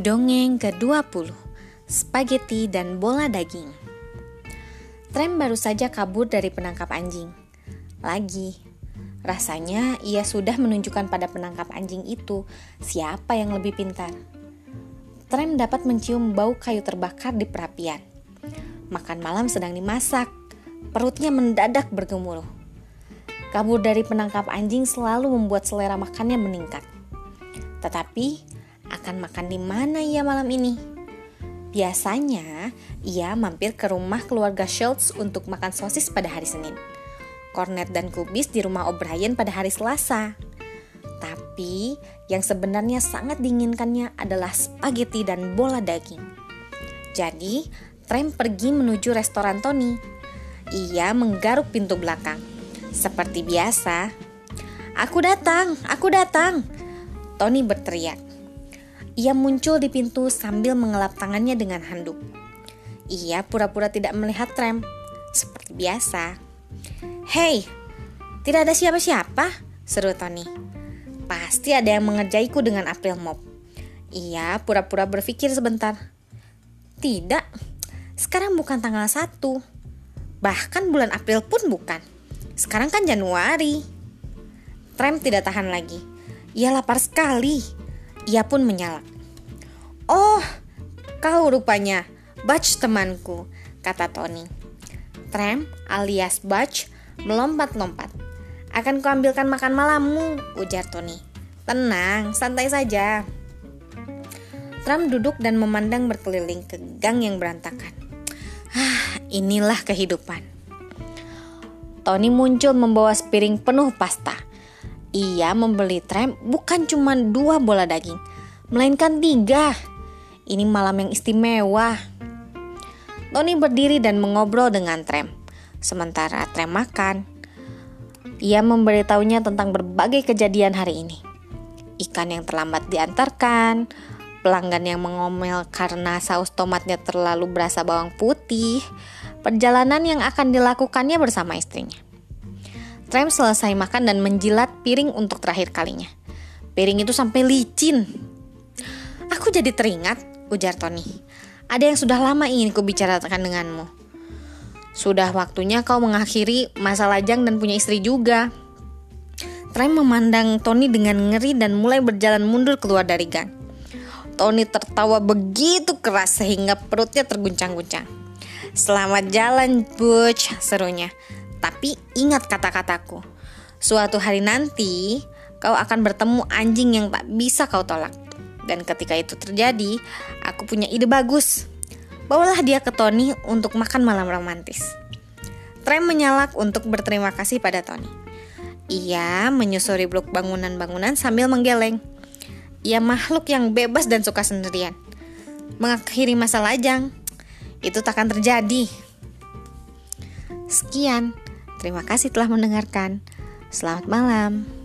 Dongeng ke-20 Spaghetti dan bola daging. Trem baru saja kabur dari penangkap anjing. Lagi Rasanya ia sudah menunjukkan pada penangkap anjing itu Siapa yang lebih pintar. Trem dapat mencium bau kayu terbakar di perapian. Makan malam sedang dimasak Perutnya mendadak bergemuruh. Kabur dari penangkap anjing selalu membuat selera makannya meningkat. Tetapi akan makan di mana ia malam ini? Biasanya, ia mampir ke rumah keluarga Schultz untuk makan sosis pada hari Senin. Cornet dan kubis di rumah O'Brien pada hari Selasa. Tapi, yang sebenarnya sangat diinginkannya adalah spaghetti dan bola daging. Jadi, Trem pergi menuju restoran Tony. Ia menggaruk pintu belakang. Seperti biasa, "Aku datang, aku datang!" Tony berteriak. Ia muncul di pintu sambil mengelap tangannya dengan handuk. Ia pura-pura tidak melihat Trem, seperti biasa. Hei, tidak ada siapa-siapa, seru Tony. Pasti ada yang mengerjaiku dengan April Mop. Ia pura-pura berpikir sebentar. Tidak, sekarang bukan tanggal 1. Bahkan bulan April pun bukan. Sekarang kan Januari. Trem tidak tahan lagi. Ia lapar sekali. Ia pun menyala. Oh, kau rupanya, Butch temanku, kata Tony. Tram alias Butch melompat-lompat. Akan kuambilkan makan malammu, ujar Tony. Tenang, santai saja. Tram duduk dan memandang berkeliling ke gang yang berantakan. Ah, inilah kehidupan. Tony muncul membawa sepiring penuh pasta. Ia membeli tram bukan cuma dua bola daging, melainkan tiga. Ini malam yang istimewa. Tony berdiri dan mengobrol dengan Trem. Sementara Trem makan, ia memberitahunya tentang berbagai kejadian hari ini. Ikan yang terlambat diantarkan, pelanggan yang mengomel karena saus tomatnya terlalu berasa bawang putih, perjalanan yang akan dilakukannya bersama istrinya. Trem selesai makan dan menjilat piring untuk terakhir kalinya. Piring itu sampai licin. Aku jadi teringat, ujar Tony. Ada yang sudah lama ingin kubicarakan denganmu. Sudah waktunya kau mengakhiri masa lajang dan punya istri juga. Trem memandang Tony dengan ngeri dan mulai berjalan mundur keluar dari gang. Tony tertawa begitu keras sehingga perutnya terguncang-guncang. Selamat jalan, Butch, serunya. Tapi ingat kata-kataku. Suatu hari nanti, kau akan bertemu anjing yang tak bisa kau tolak. Dan ketika itu terjadi, aku punya ide bagus. Bawalah dia ke Tony untuk makan malam romantis. Trem menyalak untuk berterima kasih pada Tony. Ia menyusuri blok bangunan-bangunan sambil menggeleng. Ia makhluk yang bebas dan suka sendirian. Mengakhiri masa lajang, itu tak akan terjadi. Sekian. Terima kasih telah mendengarkan. Selamat malam.